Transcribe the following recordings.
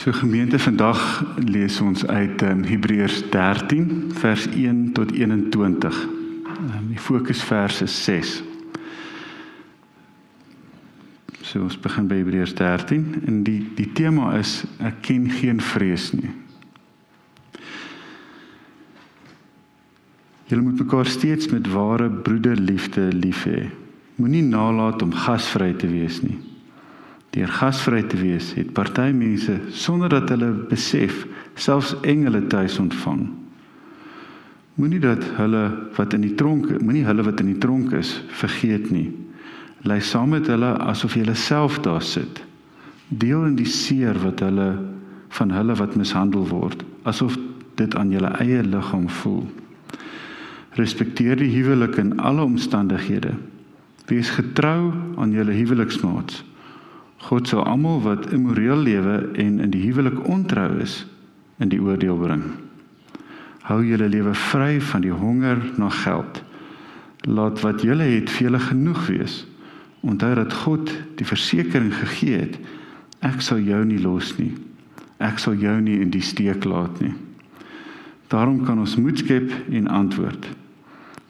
So gemeente vandag lees ons uit um, Hebreërs 13 vers 1 tot 21. Um, die fokusvers is 6. So ons begin by Hebreërs 13 en die die tema is ek ken geen vrees nie. Julle moet mekaar steeds met ware broederliefde lief hê. Moenie nalat om gasvry te wees nie. Deur gasvry te wees, het party mense sonder dat hulle besef, selfs engele tuis ontvang. Moenie dat hulle wat in die tronk, moenie hulle wat in die tronk is, vergeet nie. Lei saam met hulle asof jy self daar sit. Deel in die seer wat hulle van hulle wat mishandel word, asof dit aan julle eie liggaam voel. Respekteer die huwelik in alle omstandighede. Wees getrou aan julle huweliksmaats. God sal almal wat immoreel lewe en in die huwelik ontrou is in die oordeel bring. Hou julle lewe vry van die honger na geld. Laat wat julle het vir julle genoeg wees. Onthou dat God die versekering gegee het: Ek sal jou nie los nie. Ek sal jou nie in die steek laat nie. Daarom kan ons moed skep en antwoord.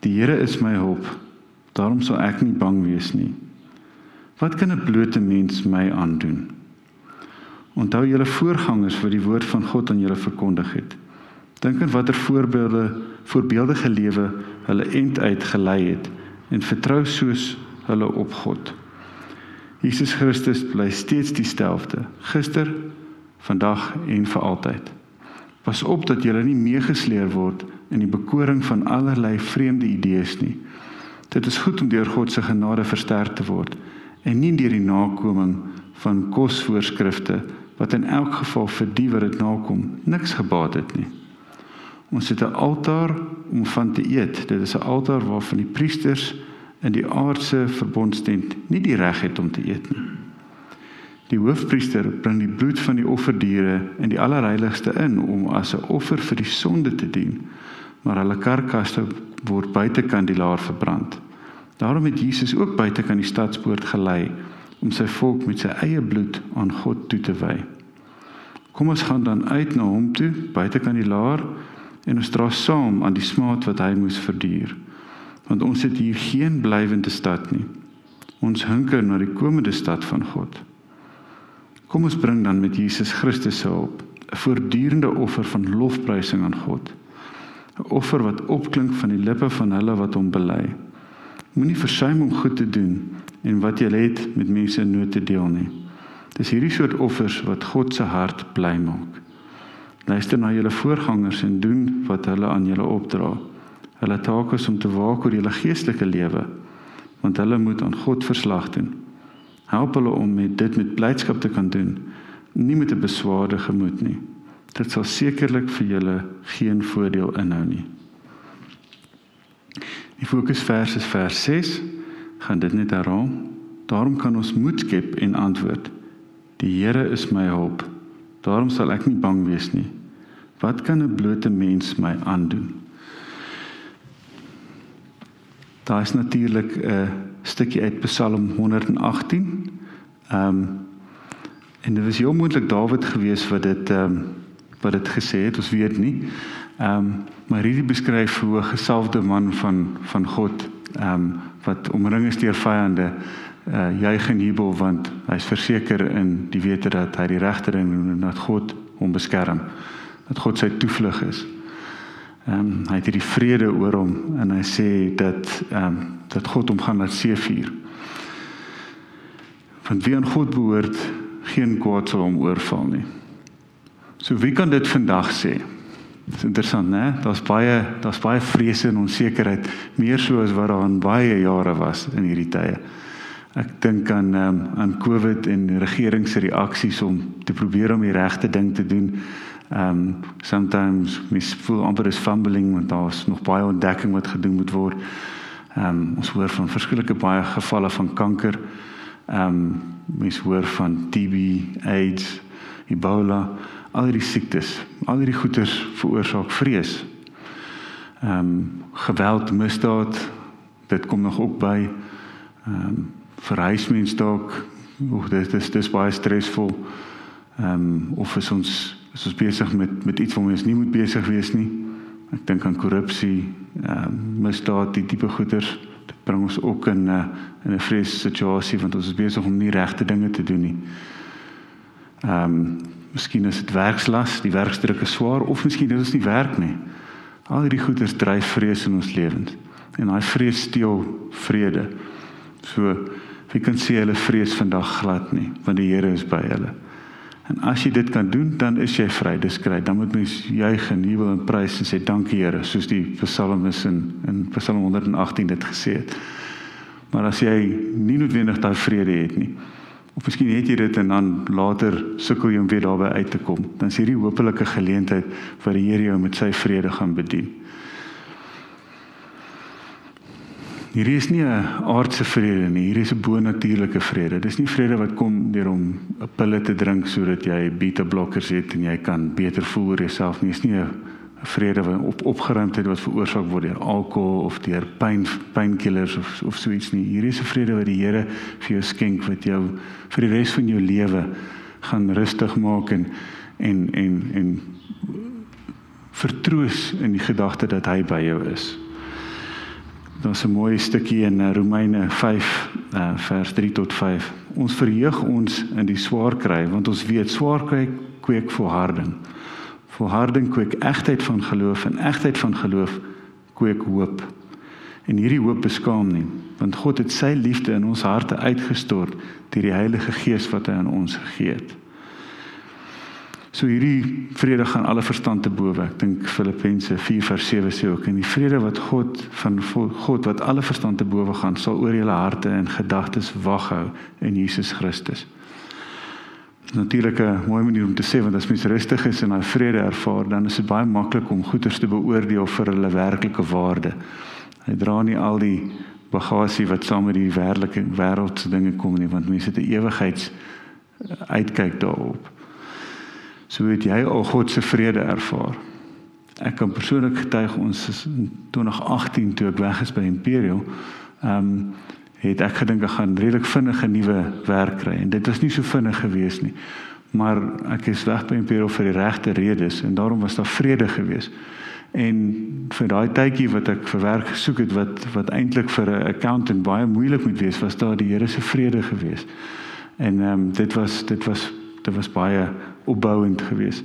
Die Here is my hulp. Daarom sal ek nie bang wees nie. Wat kan 'n blote mens my aandoen? Onthou julle voorgangers wat die woord van God aan julle verkondig het. Dink aan watter voorbeelde, voorbeeldige lewe hulle end uit gelei het en vertrou soos hulle op God. Jesus Christus bly steeds dieselfde, gister, vandag en vir altyd. Pas op dat jy nie meegesleer word in die bekoring van allerlei vreemde idees nie. Dit is goed om deur God se genade versterk te word en nie deur die nakoming van kosvoorskrifte wat in elk geval vir die wat dit nakom niks gebaat het nie. Ons het 'n altaar om van te eet. Dit is 'n altaar waarvan die priesters in die aardse verbondstent nie die reg het om te eet nie. Die hoofpriester bring die bloed van die offerdiere in die allerheiligste in om as 'n offer vir die sonde te dien, maar hulle karkasse word buitekant die laar verbrand. Daarom het Jesus ook buitekant die stadspoort gelei om sy volk met sy eie bloed aan God toe te wy. Kom ons gaan dan uit na hom toe, buitekant die laar en ons dra saam aan die smaad wat hy moes verduur. Want ons het hier geen blywende stad nie. Ons hunker na die komende stad van God. Kom ons bring dan met Jesus Christus se hulp 'n voortdurende offer van lofprysing aan God. 'n Offer wat opklink van die lippe van hulle wat hom bely. Moenie versuim om goed te doen en wat jy het met mense in nood te deel nie. Dis hierdie soort offers wat God se hart bly maak. Luister na julle voorgangers en doen wat hulle aan julle opdra. Hulle taak is om te waak oor julle geestelike lewe, want hulle moet aan God verslag doen. Help hulle om met dit met blydskap te kan doen, nie met 'n beswaarde gemoed nie. Dit sal sekerlik vir julle geen voordeel inhou nie. Die fokusvers is vers 6. Gaan dit net herhaal. Daarom kan ons moed skep en antwoord: Die Here is my hulp. Daarom sal ek nie bang wees nie. Wat kan 'n blote mens my aandoen? Daar is natuurlik 'n stukkie uit Psalm 118. Ehm um, en dit was heel moontlik Dawid gewees wat dit ehm um, wat dit gesê het, ons weet nie. Ehm um, maar hierdie beskryf hoe 'n gesalfde man van van God ehm um, wat omring is deur vyande uh juig en jubel want hy's verseker in die wete dat hy die regter en dat God hom beskerm. Dat God sy toevlug is. Ehm um, hy het hierdie vrede oor hom en hy sê dat ehm um, dat God hom gaan laat seëvier. Want wie aan God behoort, geen kwaad sal hom oorval nie. So wie kan dit vandag sê? Dis interessant, né? Daar's baie daar's baie vrese en onsekerheid, meer so as wat daar aan baie jare was in hierdie tye. Ek dink aan um, aan COVID en regering se reaksies om te probeer om die regte ding te doen. Um sometimes mis voel amper is fumbling want daar's nog baie ontdekking wat gedoen moet word. Um ons hoor van verskillike baie gevalle van kanker. Um mens hoor van TB, AIDS, Ebola, al hierdie siektes. Al hierdie goeters veroorsaak vrees. Um geweld, misdaad, dit kom nog ook by. Um verhuismens dalk, oek dit is dis baie stresvol. Ehm um, of is ons is ons besig met met iets waarmee ons nie moet besig wees nie. Ek dink aan korrupsie, ehm um, misdaad, die tipe goeders. Dit bring ons ook in 'n uh, in 'n vrees situasie want ons is besig om nie regte dinge te doen nie. Ehm um, miskien is dit werkslas, die werkdruk is swaar of miskien is dit nie werk nie. Al hierdie goeders dryf vrees in ons lewens. En daai vrees steel vrede. So wie kan sê hulle vrees vandag glad nie, want die Here is by hulle. En as jy dit kan doen, dan is jy vry. Dis kry. Dan moet mens juig en jubel en prys en sê dankie Here, soos die psalmis in in Psalm 118 dit gesê het. Maar as jy nie noodwendig daai vrede het nie, of miskien het jy dit en dan later sukkel jy om weer daarby uit te kom, dan is hierdie hopelike geleentheid vir die Here jou met sy vrede gaan bedien. Hierdie is nie 'n aardse vrede nie, hierdie is 'n bonatuurlike vrede. Dis nie vrede wat kom deur om 'n pille te drink sodat jy beta blokkers het en jy kan beter voel oor jouself nie. Dis nie 'n vrede wat op opgeruimdheid wat veroorsaak word deur alkohol of deur pyn pynkillers of of so iets nie. Hierdie is 'n vrede wat die Here vir jou skenk wat jou vir die res van jou lewe gaan rustig maak en en en en vertroos in die gedagte dat hy by jou is. Daar's 'n mooi stukkie in eh, Romeine 5 uh, eh, vers 3 tot 5. Ons verheug ons in die swaar kry want ons weet swaar kry kweek volharding. Volharding kweek egtheid van geloof en egtheid van geloof kweek hoop. En hierdie hoop beskaam nie want God het sy liefde in ons harte uitgestort deur die Heilige Gees wat hy aan ons gegee het. So hierdie vrede gaan alle verstand te bowe. Ek dink Filippense 4:7 sê ook en die vrede wat God van God wat alle verstand te bowe gaan sal oor julle harte en gedagtes waghou in Jesus Christus. Natuurlik 'n mooi manier om te sê want as mens rustig is en daai vrede ervaar, dan is dit baie maklik om goeders te beoordeel vir hulle werklike waarde. Hy dra nie al die bagasie wat saam met die wêreldlike wêreldse dinge kom nie, want mense het 'n ewigheids uitkyk daarop so het jy al God se vrede ervaar. Ek kan persoonlik getuig ons is in 2018 toe ek weg is by Imperial, ehm um, het ek gedink ek gaan redelik vinnig 'n nuwe werk kry en dit was nie so vinnig gewees nie. Maar ek is weg by Imperial vir die regte redes en daarom was daar vrede gewees. En vir daai tydjie wat ek vir werk gesoek het wat wat eintlik vir 'n accountant baie moeilik moet wees, was daar die Here se vrede gewees. En ehm um, dit was dit was dit was baie opbouend geweest.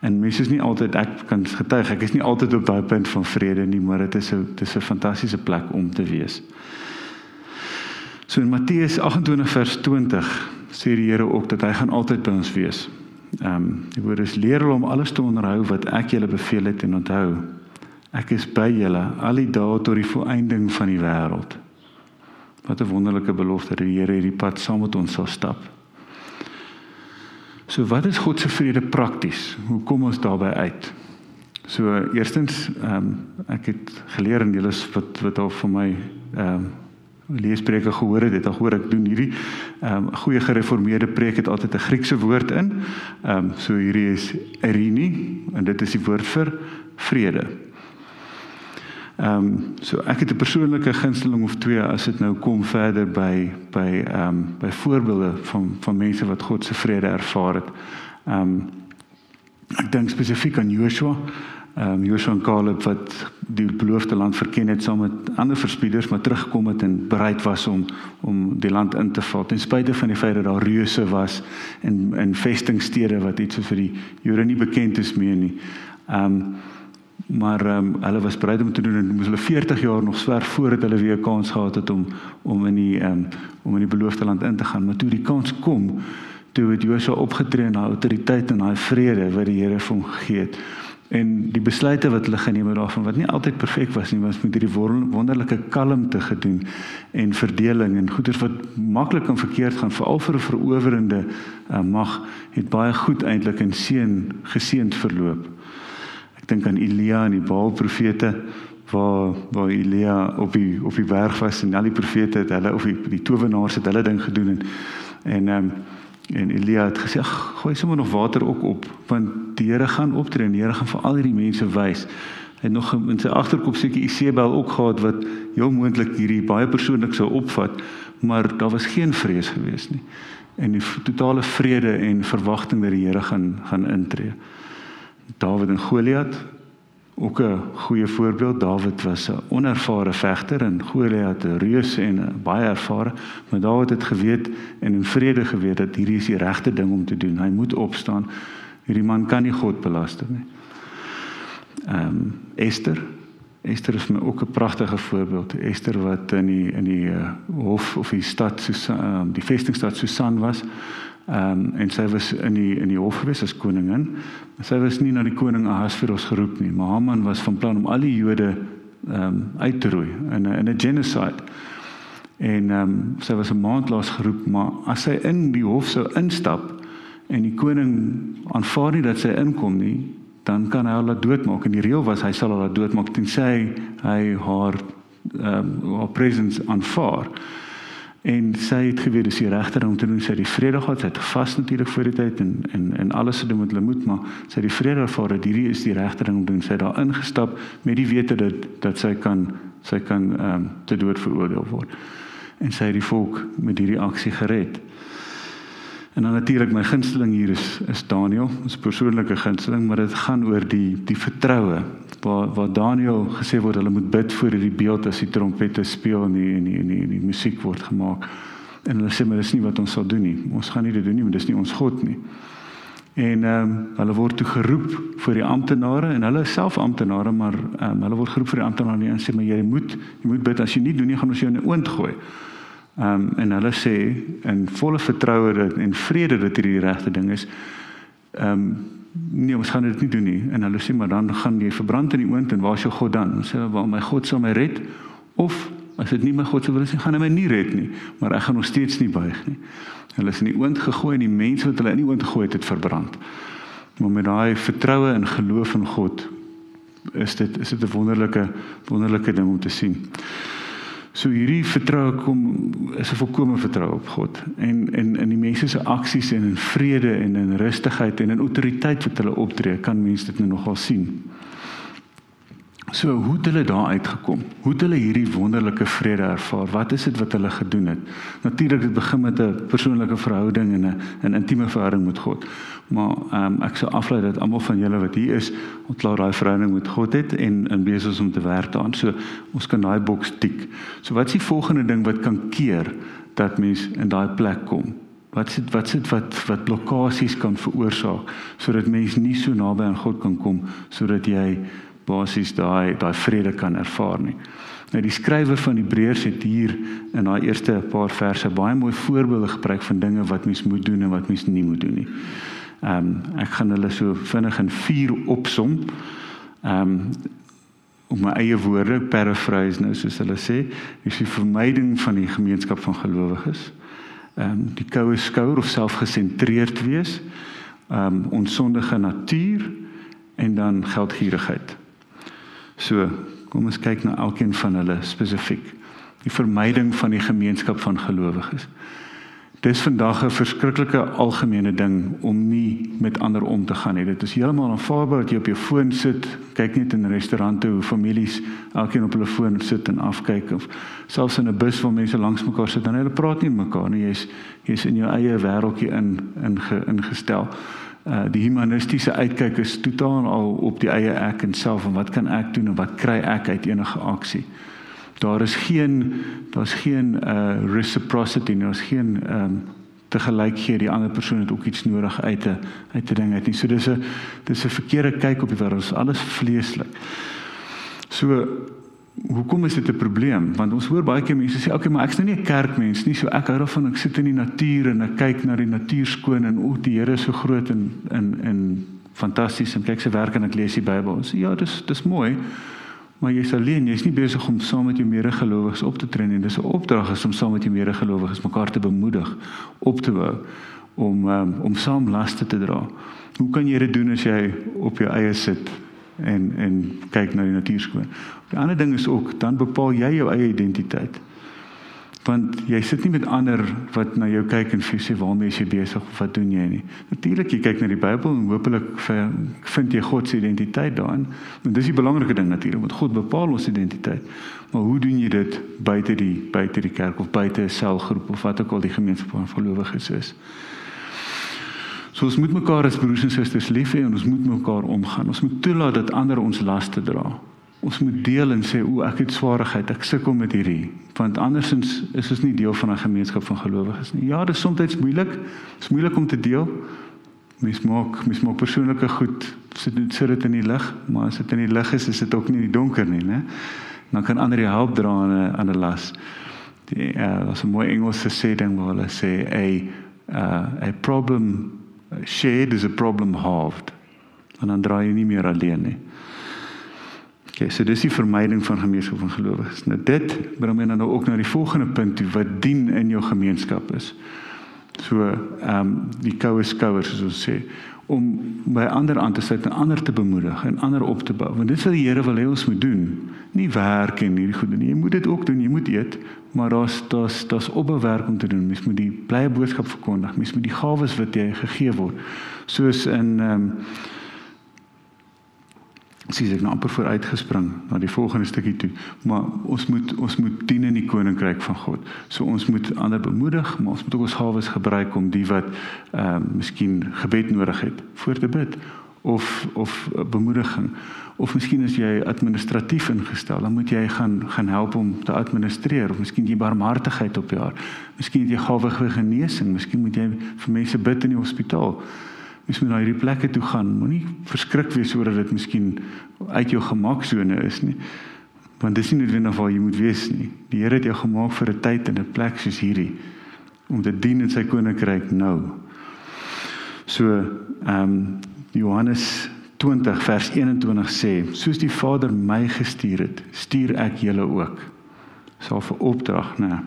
En mense is nie altyd ek kan getuig, ek is nie altyd op daai punt van vrede nie, maar dit is 'n dit is 'n fantastiese plek om te wees. So in Matteus 28 vers 20 sê die Here ook dat hy gaan altyd by ons wees. Ehm um, die woord is leer hulle om alles te onderhou wat ek julle beveel het en onthou. Ek is by julle al die dae tot die volëinding van die wêreld. Wat 'n wonderlike belofte dat die Here hierdie pad saam met ons sal stap. So wat is God se vrede prakties? Hoe kom ons daarby uit? So eerstens, ehm um, ek het geleer en julle wat wat al vir my ehm um, leespreke gehoor het, het al hoor ek doen hierdie ehm um, goeie gereformeerde preek het altyd 'n Griekse woord in. Ehm um, so hierdie is erini en dit is die woord vir vrede. Ehm um, so ek het 'n persoonlike gunsteling of twee as dit nou kom verder by by ehm um, by voorbeelde van van mense wat God se vrede ervaar het. Ehm um, ek dink spesifiek aan Joshua. Ehm um, Joshua en Caleb wat die beloofde land verken het saam met ander verspieders maar teruggekom het en bereid was om om die land in te val ten spyte van die feit dat daar reuse was en in vestingstede wat iets vir die Jode nie bekend is meer nie. Ehm um, maar ehm um, hulle was bereid om te doen en moes hulle 40 jaar nog swerf voordat hulle weer kans gehad het om om in die ehm um, om in die beloofde land in te gaan. Maar toe die kans kom toe het Josua opgetree en daai autoriteit en daai vrede wat die Here vir hom gegee het en die besluite wat hulle geneem het daarvan wat nie altyd perfek was nie was met hierdie wonderlike kalmte gedoen en verdeling en goeders wat maklik en verkeerd gaan veral vir 'n verowerende uh, mag het baie goed eintlik in seën geseënd verloop. Ek dink aan Elia en die Baal profete waar waar Elia op die op die berg was en al die profete het hulle of die, die towenaars het hulle ding gedoen en en um, en Elia het gesê gooi sommer nog water ook op want die Here gaan optree en die Here gaan vir al hierdie mense wys. Hy het nog in sy agterkop seker Isebel ook gehad wat heel moontlik hierdie baie persoonlik sou opvat, maar daar was geen vrees gewees nie. en die totale vrede en verwagting dat die Here gaan gaan intree. Dawid en Goliat ook 'n goeie voorbeeld. Dawid was 'n onervare vegter en Goliat 'n reus en baie ervare, maar Dawid het geweet en in vrede geweet dat hierdie is die regte ding om te doen. Hy moet opstaan. Hierdie man kan nie God belaster nie. Ehm um, Esther Esther is my ook 'n pragtige voorbeeld. Esther wat in die in die uh, hof of die stad Susan, um, die vestingstad Susan was. Ehm um, en sy was in die in die hof gewees as koningin. Sy was nie na die koning Ahasveros geroep nie, maar Haman was van plan om al die Jode ehm um, uit te roei in 'n in 'n genocide. En ehm um, sy was 'n maand laas geroep, maar as sy in die hof sou instap en die koning aanvaar nie dat sy inkom nie, dan kan hy haar laat doodmaak. En die reël was hy sal haar laat doodmaak tensy hy haar ehm um, haar presence aanvaar. En sy het geweet dis die regte ding om te doen. Sy het die vrede gehad, sy het vas natuurlik voor die tyd en en en alles gedoen met hulle moed, maar sy het die vrede ervaar dat hierdie is die regte ding om te doen. Sy het daar ingestap met die wete dat dat sy kan sy kan ehm um, te dood veroordeel word. En sy het die volk met hierdie aksie gered. En dan natuurlik my gunsteling hier is is Daniel, ons persoonlike gunsteling, maar dit gaan oor die die vertroue waar waar Daniel gesê word hulle moet bid voor hierdie beeld as die trompette speel en die en die, die, die musiek word gemaak. En hulle sê maar dis nie wat ons sal doen nie. Ons gaan nie dit doen nie, want dis nie ons God nie. En ehm um, hulle word toe geroep vir die amptenare en hulle is self amptenare, maar ehm um, hulle word geroep vir die amptenare en sê maar jy moet jy moet bid as jy nie doen nie gaan ons jou in 'n oond gooi. Ehm um, en hulle sê in volle vertroue dat en vrede dat hierdie regte ding is. Ehm um, nee, ons gaan dit nie doen nie. En hulle sê maar dan gaan jy verbrand in die oond en waar is jou God dan? Ons sê wel my God sal my red of as dit nie my God se wil is nie, gaan hy my nie red nie, maar ek gaan nog steeds nie buig nie. Hulle is in die oond gegooi en die mense wat hulle in die oond gegooi het, het verbrand. Maar met daai vertroue en geloof in God is dit is dit 'n wonderlike wonderlike ding om te sien. So hierdie vertroue kom is 'n volkomme vertroue op God en en in die mense se aksies en in vrede en in rustigheid en in autoriteit wat hulle optree, kan mense dit nou nogal sien. So hoe het hulle daar uitgekom? Hoe het hulle hierdie wonderlike vrede ervaar? Wat is dit wat hulle gedoen het? Natuurlik dit begin met 'n persoonlike verhouding en 'n 'n intieme verhouding met God. Maar ehm um, ek sou aflei dat almal van julle wat hier is, ontklaar daai verhouding met God het en in besig is om te werk daaraan. So ons kan daai boks tik. So wat is die volgende ding wat kan keer dat mens in daai plek kom? Wat sit wat sit wat wat blokkades kan veroorsaak sodat mens nie so naby aan God kan kom sodat jy basies daai daai vrede kan ervaar nie. Nou die skrywer van Hebreërs het hier in daai eerste paar verse baie mooi voorbeelde gebruik van dinge wat mens moet doen en wat mens nie moet doen nie. Ehm um, ek gaan hulle so vinnig in vier opsom. Ehm um, om my eie woorde paraphrase nou soos hulle sê, is die vermyding van die gemeenskap van gelowiges. Ehm um, die koue skouer of selfgesentreerd wees, ehm um, onsondige natuur en dan geldgierigheid. So, kom ons kyk na elkeen van hulle spesifiek. Die vermyding van die gemeenskap van gelowiges. Dis vandag 'n verskriklike algemene ding om nie met ander om te gaan nie. Dit is heeltemal aanvaarbaar dat jy op jou foon sit, kyk net in restaurante hoe families elkeen op hulle foon sit en afkyk of selfs in 'n bus waar mense langs mekaar sit en hulle praat nie met mekaar nie. Jy's jy's in jou eie wêreldjie in ingestel. In uh die humanistiese uitkyk is totaal al op die eie ek en self en wat kan ek doen en wat kry ek uit enige aksie. Daar is geen daar's geen uh reciprocity, daar's geen um te gelyk gee die ander persoon het ook iets nodig uit 'n uit 'n ding uit nie. So dis 'n dis 'n verkeerde kyk op die wêreld. Alles vleeslik. So hoekom is dit 'n probleem? Want ons hoor baie keer mense sê, "Oké, okay, maar ek's nou nie 'n kerkmens nie, so ek hou daarvan ek sit in die natuur en ek kyk na die natuur skoon en o, die Here is so groot en en en fantasties en kyk sy werk en ek lees die Bybel." Ons sê, "Ja, dis dis mooi." Maar jy's alleen, jy's nie besig om saam met jou medegelowiges op te tree nie. Dis 'n opdrag is om saam met jou medegelowiges mekaar te bemoedig, op te bou om um, om saam laste te dra. Hoe kan jy dit doen as jy op jou eie sit en en kyk na die natuurskoon. Die ander ding is ook dan bepaal jy jou eie identiteit. Want jy sit nie met ander wat na jou kyk en sê waarmee is jy besig of wat doen jy nie. Natuurlik jy kyk na die Bybel en hopelik vind jy God se identiteit daarin. Want dis die belangrike ding natuurlik, want God bepaal ons identiteit. Maar hoe doen jy dit buite die buite die kerk of buite 'n selgroep of wat ook al die gemeenskap van gelowiges is? So ons moet mekaar as broers en susters lief hê en ons moet mekaar omgaan. Ons moet toelaat dat ander ons laste dra ons moet deel en sê o ek het swaarigheid ek sukkel met hierdie. Want andersins is ons nie deel van 'n gemeenskap van gelowiges nie. Ja dit is soms moeilik. Dit is moeilik om te deel. Mens maak mens maak persoonlike goed. Sit dit sit dit in die lig maar as dit in die lig is is dit ook nie in die donker nie né? Dan kan ander jou help dra aan 'n aan 'n las. Die uh, was 'n mooi Engelse sê ding waar hulle sê a uh, a problem shared is a problem halved. En dan draai jy nie meer alleen nie Okay, so dis die vermyding van gemeenskap van gelowiges. Nou dit bring my nou ook na die volgende punt toe wat dien in jou gemeenskap is. So ehm um, die koue skouers soos ons sê om by ander aan te sit en ander te bemoedig en ander op te bou. Want dit is wat die Here wil hê ons moet doen. Nie werk en hierdie goede nie. Jy moet dit ook doen. Jy moet eet, maar daar's daar's daar's opbewerk om te doen. Mens moet die blye boodskap verkondig. Mens moet die gawes wat jy gegee word. Soos in ehm um, sies ek nou amper vooruit gespring na die volgende stukkie toe maar ons moet ons moet dien in die koninkryk van God. So ons moet ander bemoedig, maar ons moet ook ons gawes gebruik om die wat ehm uh, miskien gebed nodig het voor te bid of of bemoediging of miskien as jy administratief ingestel, dan moet jy gaan gaan help om te administreer of miskien jy barmhartigheid op jaar. Miskien het jy gawe vir genesing, miskien moet jy vir mense bid in die hospitaal mens moet na hierdie plekke toe gaan. Moenie verskrik wees oor dat dit miskien uit jou gemaksone is nie. Want dis nie noodwendig waar jy moet wees nie. Die Here het jou gemaak vir 'n tyd en 'n plek soos hierdie om te dien in sy koninkryk nou. So, ehm um, Johannes 20 vers 21 sê: "Soos die Vader my gestuur het, stuur ek julle ook." Sal vir opdrag, né?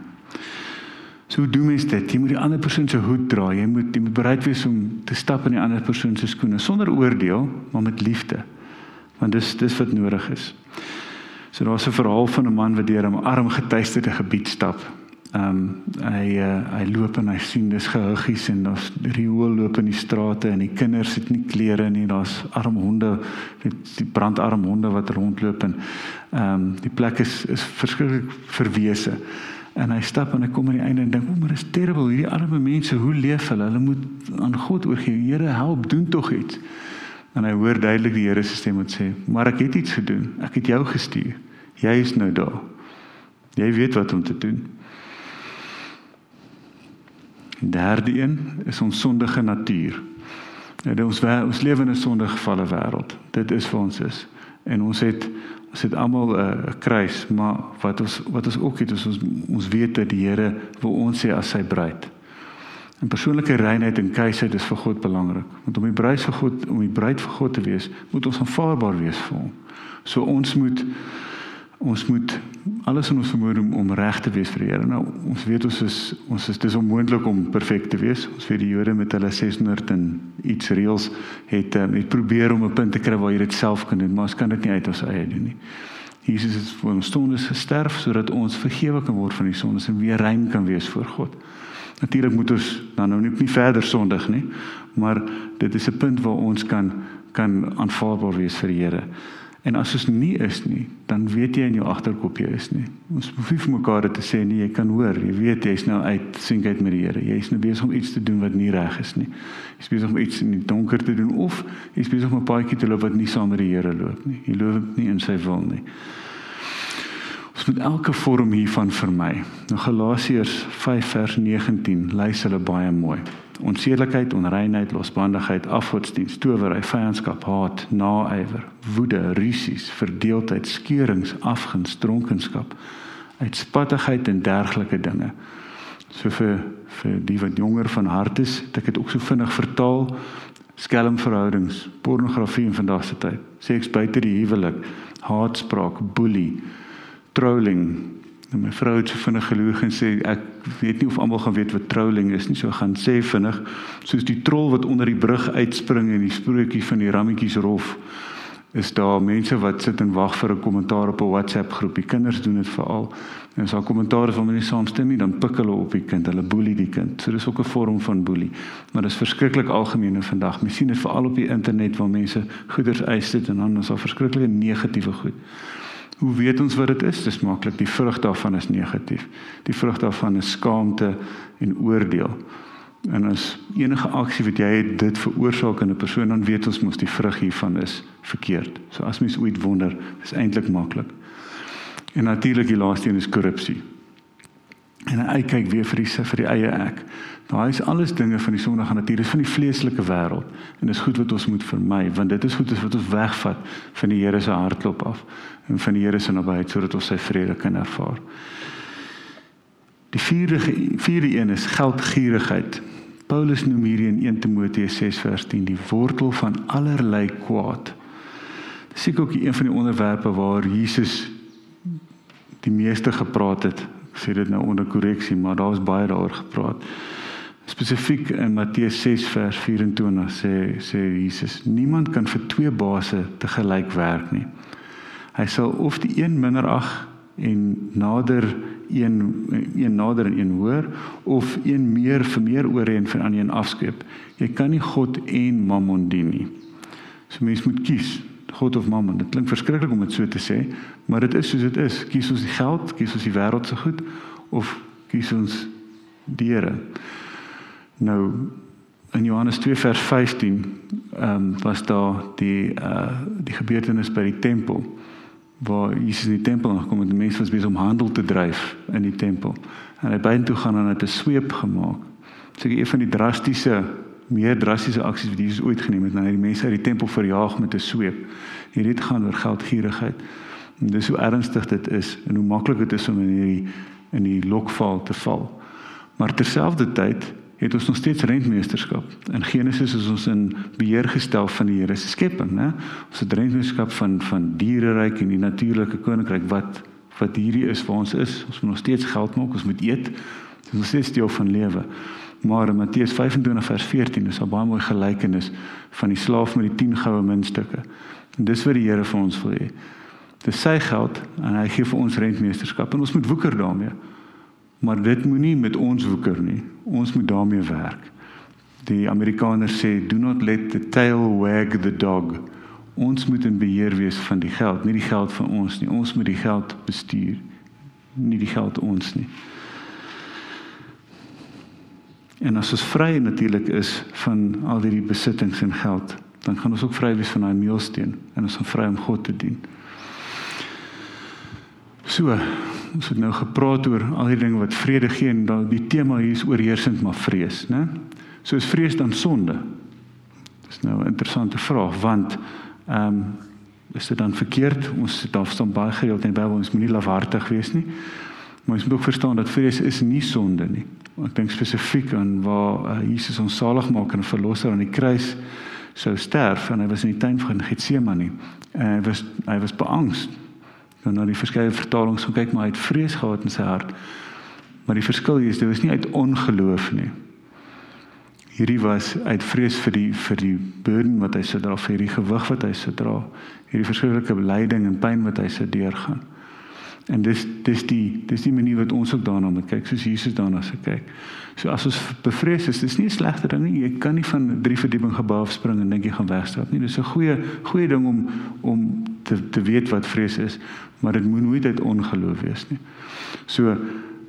So doen mens dit. Jy moet die ander persoon se hoed dra. Jy moet jy moet bereid wees om te stap in die ander persoon se skoene sonder oordeel, maar met liefde. Want dis dis wat nodig is. So daar's 'n verhaal van 'n man wat deur 'n arm getuisterde gebied stap. Ehm um, hy uh, hy loop en hy sien dis gehuggies en daar's riool loop in die strate en die kinders het nie klere nie. Daar's arm honde, die brandarm honde wat rondloop en ehm um, die plek is is verskriklik verwese. En hy stap en hy kom aan die einde en dink, "O, maar dit is terrible. Hierdie arme mense, hoe leef hulle? Hulle moet aan God oorgee. Here, help, doen tog iets." En hy hoor duidelik die Here se stem wat sê, "Maar ek het iets gedoen. Ek het jou gestuur. Jy is nou daar. Jy weet wat om te doen." Die derde een is ons sondige natuur. Nou, ons ons lewe in 'n sondige gevalle wêreld. Dit is vir ons is. En ons het ons het almal 'n uh, kruis, maar wat ons wat ons ook het is ons ons weet dat die Here wil ons sê as sy bruid. En persoonlike reinheid en keisheid is vir God belangrik. Want om die bruid vir God om die bruid vir God te wees, moet ons aanvaarbaar wees vir hom. So ons moet ons moet alles in ons vermoë om, om reg te wees vir die Here. Nou ons weet ons is ons is dis onmoontlik om perfek te wees. Ons weet die Jode met hulle 600 en iets reëls het um, het probeer om 'n punt te kry waar jy dit self kan doen, maar ons kan dit nie uit ons eie doen nie. Jesus het vir ons sondes gesterf sodat ons vergewe kan word van die sondes en weer rein kan wees voor God. Natuurlik moet ons dan nou nie verder sondig nie, maar dit is 'n punt waar ons kan kan aanvaarbaar wees vir die Here. En as ons nie is nie, dan weet jy in jou agterkop jy is nie. Ons hoef nie vir mekaar te sê nie, jy kan hoor, jy weet jy's nou uit sink uit met die Here. Jy's nou besig om iets te doen wat nie reg is nie. Jy's besig om iets in die donker te doen of jy's besig om 'n paadjie te loop wat nie saam met die Here loop nie. Jy loop nie in sy wil nie. Moet elke vorm hiervan vermy. Nou Galasiërs 5 vers 19 lys hulle baie mooi onsedelikheid, onreinheid, losbandigheid, afgodsdienst, towery, vyandskap, haat, naaiwer, woede, rusies, verdeeldheid, skeurings, afguns, dronkenskap, uitspattigheid en dergelike dinge. So vir vir die wat jonger van hart is, het ek dit ook so vinnig vertaal skelmverhoudings, pornografie in vandag se tyd, seks buite die huwelik, haatspraak, boelie, trolling, En my vrou het so vinnig geloog en sê ek weet nie of almal gaan weet wat trolling is nie. So gaan sê vinnig soos die trol wat onder die brug uitspring en die sprokie van die rammetjies rof. is daar mense wat sit en wag vir 'n kommentaar op 'n WhatsApp groep. Die kinders doen dit veral. En as daar kommentaar is waarmee hulle saamstem nie, dan pik hulle op die kind. Hulle boelie die kind. So dis ook 'n vorm van boelie. Maar dit is verskriklik algemeen vandag. Mens sien dit veral op die internet waar mense goeders eis dit en dan is daar verskriklike negatiewe goed. Hoe weet ons wat dit is? Dis maklik. Die vrug daarvan is negatief. Die vrug daarvan is skaamte en oordeel. En as enige aksie wat jy het dit veroorsaak in 'n persoon dan weet ons mos die vrug hiervan is verkeerd. So as mens ooit wonder, is eintlik maklik. En natuurlik die laaste een is korrupsie. En hy kyk weer vir die vir die eie ek. Daai is alles dinge van die sondige natuur, dis van die vleeslike wêreld en dis goed wat ons moet vermy want dit is goed wat ons wegvat van die Here se hartklop af en van die Here se nabyheid sodat ons sy vrede kan ervaar. Die vierde vierde een is geldgierigheid. Paulus noem hierdie in 1 Timoteus 6 vers 10 die wortel van allerlei kwaad. Dis seker ook een van die onderwerpe waar Jesus die meeste gepraat het. Sê dit nou onder korreksie, maar daar was baie daaroor gepraat. Spesifiek in Matteus 6 vers 24 sê sê Jesus: Niemand kan vir twee baase te gelyk werk nie. Hy sal of die een minder ag en nader een een nader en een hoër of een meer vir meer oor en van ander een afskeep. Jy kan nie God en Mammon dien nie. So mens moet kies, God of Mammon. Dit klink verskriklik om dit so te sê, maar dit is soos dit is. Kies ons die geld, kies ons die wêreld se goed of kies ons die Here. Nou in Johannes 2 vers 15 ehm um, was daar die uh die gebeurtenis by die tempel waar Jesus in die tempel aangekom het en mense was besig om handel te dryf in die tempel. En hy byn toe gaan en het 'n sweep gemaak. Seker een van die drastiese meer drastiese aksies wat Jesus ooit geneem het, nou die mense uit die tempel verjaag met 'n sweep. Hierdie het gaan oor geldgierigheid. En dis hoe ernstig dit is en hoe maklik dit is om in hierdie in die lokval te val. Maar terselfdertyd het ons nog steeds rentmeesterskap. In Genesis is ons in beheer gestel van die Here se skepping, né? Ons het rentmeesterskap van van diereryk en die natuurlike koninkryk wat wat hierdie is waar ons is. Ons moet nog steeds geld maak, ons moet eet. Dit is nog steeds deel van lewe. Maar in Matteus 25 vers 14 is 'n baie mooi gelykenis van die slaaf met die 10 goue muntstukke. En dis wat die Here vir ons wil hê. Dis sy geld en hy gee vir ons rentmeesterskap en ons moet woeker daarmee. Maar dit moenie met ons woeker nie. Ons moet daarmee werk. Die Amerikaners sê do not let the tail wag the dog. Ons moet in beheer wees van die geld, nie die geld van ons nie. Ons moet die geld bestuur, nie die geld ons nie. En as ons vry natuurlik is van al hierdie besittings en geld, dan gaan ons ook vry wees van daai meelsteen en ons gaan vry om God te dien. So, ons het nou gepraat oor al die dinge wat vrede gee en dan die tema hier is oorheersend maar vrees, né? So is vrees dan sonde? Dis nou 'n interessante vraag want ehm um, is dit dan verkeerd? Ons het daar staan baie gereeld in die Bybel ons moenie lafhartig wees nie. Maar ons moet ook verstaan dat vrees is nie sonde nie. Ek dink spesifiek aan waar uh, Jesus ons saligmaker en verlosser aan die kruis sou sterf en hy was in die tuin van Getsemane. En hy was hy was beangst nou na die verskeie vertalings gekyk maar hy het vrees gehad in sy hart. Maar die verskil is dit was nie uit ongeloof nie. Hierdie was uit vrees vir die vir die burden wat hy sou dra, vir die gewig wat hy sou dra, hierdie verskriklike lyding en pyn wat hy sou deurgaan. En dis dis die dis die manier wat ons ook daarna moet kyk, soos Jesus daarna sou kyk. So as ons bevrees is, dis nie 'n slegte ding nie. Jy kan nie van drie verdieping gebou spring en dink jy gaan wegstap nie. Dis 'n goeie goeie ding om om te te weet wat vrees is maar dit moet nooit uit ongeloof wees nie. So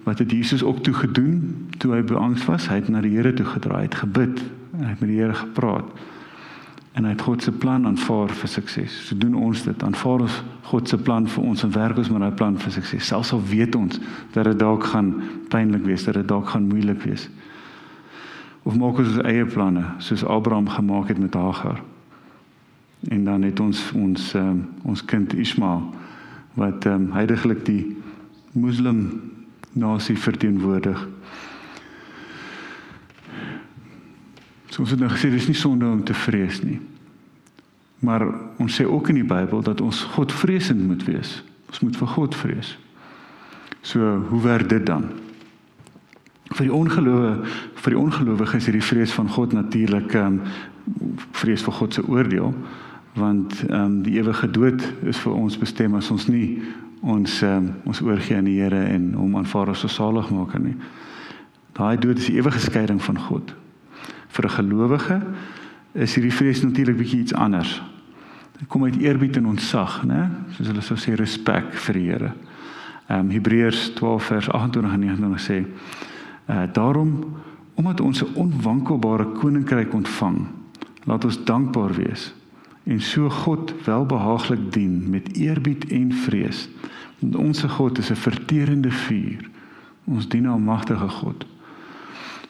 wat het Jesus ook toe gedoen toe hy beangs was? Hy het na die Here toe gedraai, het gebid, hy het met die Here gepraat. En hy het God se plan aanvaar vir sukses. So doen ons dit. Aanvaar ons God se plan vir ons en werk ons met daai plan vir sukses. Selfs al weet ons dat dit dalk gaan pynlik wees, dat dit dalk gaan moeilik wees. Of maak ons ons eie planne, soos Abraham gemaak het met Hagar. En dan het ons ons um, ons kind Ismael wat ehm um, heidaglik die moslim nasie verteenwoordig. So ons het nou gesê dis nie sonde om te vrees nie. Maar ons sê ook in die Bybel dat ons Godvreesend moet wees. Ons moet vir God vrees. So hoe werk dit dan? Vir die ongelowe, vir die ongelowiges is hierdie vrees van God natuurlik ehm um, vrees vir God se oordeel want ehm um, die ewige dood is vir ons bestem as ons nie ons um, ons oorgee aan die Here en hom aanvaar as saligmaker nie. Daai dood is die ewige skeiding van God. Vir 'n gelowige is hierdie vrees natuurlik bietjie iets anders. Dit kom uit eerbied en ontzag, né? Soos hulle sou sê respek vir die Here. Ehm um, Hebreërs 12 vers 28 en 29 sê: "Uh daarom omdat ons 'n onwankelbare koninkryk ontvang, laat ons dankbaar wees en so God welbehaaglik dien met eerbied en vrees. Want ons God is 'n verterende vuur. Ons dien 'n almagtige God."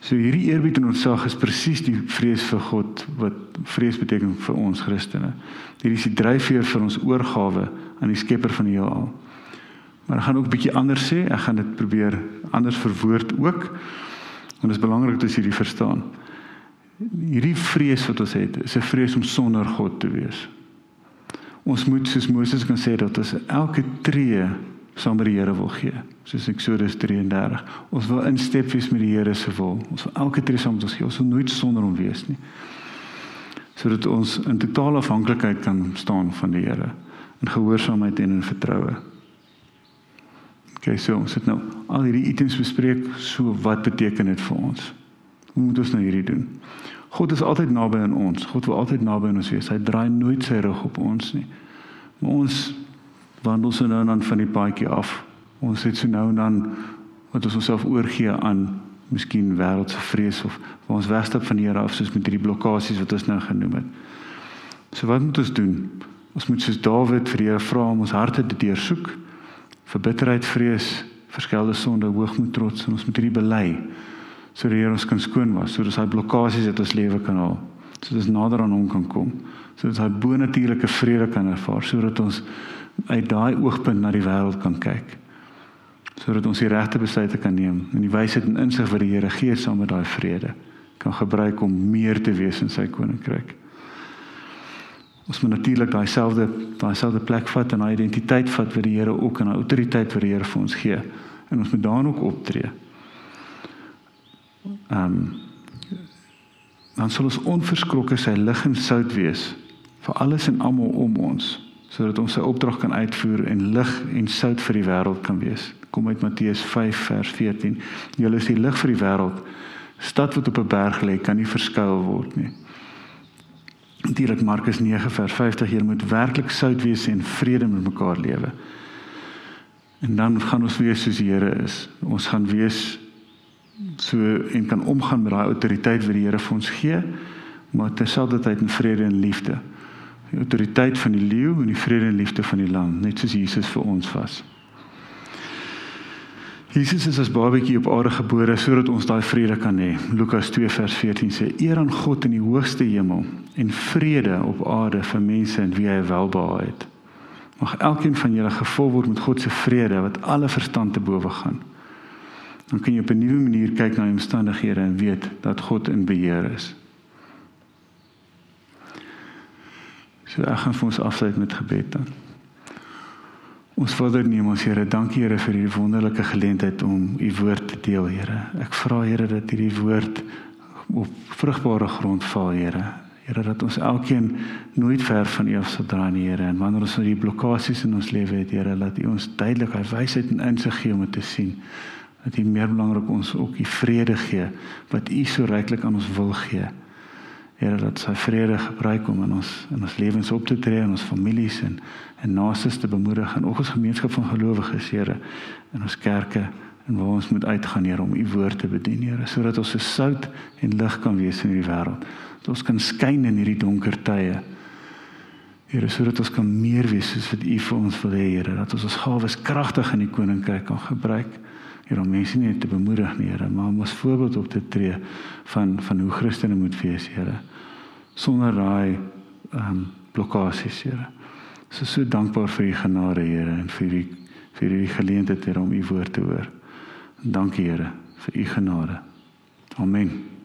So hierdie eerbied en ontzag is presies die vrees vir God wat vrees beteken vir ons Christene. Hierdie is die dryfveer vir ons oorgawe aan die Skepper van die heelal. Maar ek gaan ook 'n bietjie anders sê. Ek gaan dit probeer anders verwoord ook. Want dit is belangrik dat jy dit verstaan. Hierdie vrees wat ons het, is 'n vrees om sonder God te wees. Ons moet soos Moses kan sê dat ons elke tree saam met die Here wil gee. Soos Eksodus 33. Ons wil instep wees met die Here se wil. Ons wil elke tree saam met ons gee. Ons wil nooit sonder hom wees nie. Sodat ons in totale afhanklikheid kan staan van die Here in gehoorsaamheid en in vertroue. Okay, so ons het nou al hierdie items bespreek. So wat beteken dit vir ons? Hoe moet ons nou hierdie doen? God is altyd naby aan ons. God wil altyd naby aan ons wees. Hy draai nooit sy rug op ons nie. Maar ons wandel so nou dan van die paadjie af. Ons het so nou en dan wat ons onsself oorgee aan miskien wêreldse vrees of waar ons wegstap van die Here af soos met hierdie blokkades wat ons nou genoem het. So wat moet ons doen? Ons moet soos Dawid vir die Here vra om ons harte te deursoek vir bitterheid, vrees, verskelde sonde, hoogmoed, trots en ons moet hierdie bely sodat die Here ons kan skoon was, sodat ons daai blokkades uit ons lewe kan haal, sodat ons nader aan hom kan kom, sodat daai bonatuurlike vrede kan ervaar, sodat ons uit daai oogpunt na die wêreld kan kyk. Sodat ons die regte besluite kan neem en die wysheid en insig wat die Here gee saam met daai vrede kan gebruik om meer te wees in sy koninkryk. Ons moet natuurlik daai selfde daai selfde plek vat en daai identiteit vat wat die Here ook en daai autoriteit wat die Here vir ons gee. En ons moet daarin ook optree. Ehm um, dan sal ons onverskrokke sy lig en sout wees vir alles en almal om ons sodat ons sy opdrag kan uitvoer en lig en sout vir die wêreld kan wees. Kom uit Matteus 5 vers 14. Julle is die lig vir die wêreld. Stad wat op 'n berg lê kan nie verskuil word nie. Natuurlik Markus 9 vers 50 jy moet werklik sout wees en vrede met mekaar lewe. En dan gaan ons wees soos die Here is. Ons gaan wees so en kan omgaan met daai autoriteit wat die Here vir ons gee, maar terselfdertyd in vrede en liefde. Die autoriteit van die leeu en die vrede en liefde van die lam, net soos Jesus vir ons was. Jesus is as babatjie op aarde gebore sodat ons daai vrede kan hê. Lukas 2 vers 14 sê: "Eer aan God in die hoogste hemel en vrede op aarde vir mense in wie hy welbehaag het." Mag elkeen van julle gevul word met God se vrede wat alle verstand te bowe gaan. Dan kan jy op 'n nuwe manier kyk na die omstandighede en weet dat God in beheer is. So ek gaan vir ons afsluit met gebed dan. Ons Vader, neem ons Here, dankie Here vir hierdie wonderlike geleentheid om u woord te deel, Here. Ek vra Here dat hierdie woord op vrugbare grond val, Here. Here dat ons elkeen nooit ver van U af sal draai, Here. En wanneer ons hierdie blokkades in ons lewe het, Here, laat U ons duidelik hy wysheid en insig gee om dit te sien. Dat U meer belangrik ons ook die vrede gee wat U so ryklik aan ons wil gee. Here dat sy vrede gebruik om in ons in ons lewens op te tree in ons families en en naastes te bemoedig en ook ons gemeenskap van gelowiges Here in ons kerke en waar ons moet uitgaan Here om u woord te bedien Here sodat ons se sout en lig kan wees in hierdie wêreld. Dat ons kan skyn in hierdie donker tye. Here sodat ons kan meer wees soos wat u vir ons wil hê Here dat ons ons gawes kragtig in die koninkryk kan gebruik. Here om mense nie te bemoedig nie, Here, maar om as voorbeeld op te tree van van hoe Christene moet wees, Here. Sonder daai ehm um, blokkades, Here. So so dankbaar vir u genade, Here, en vir u vir u geleentheid om u woord te hoor. Dankie, Here, vir u genade. Amen.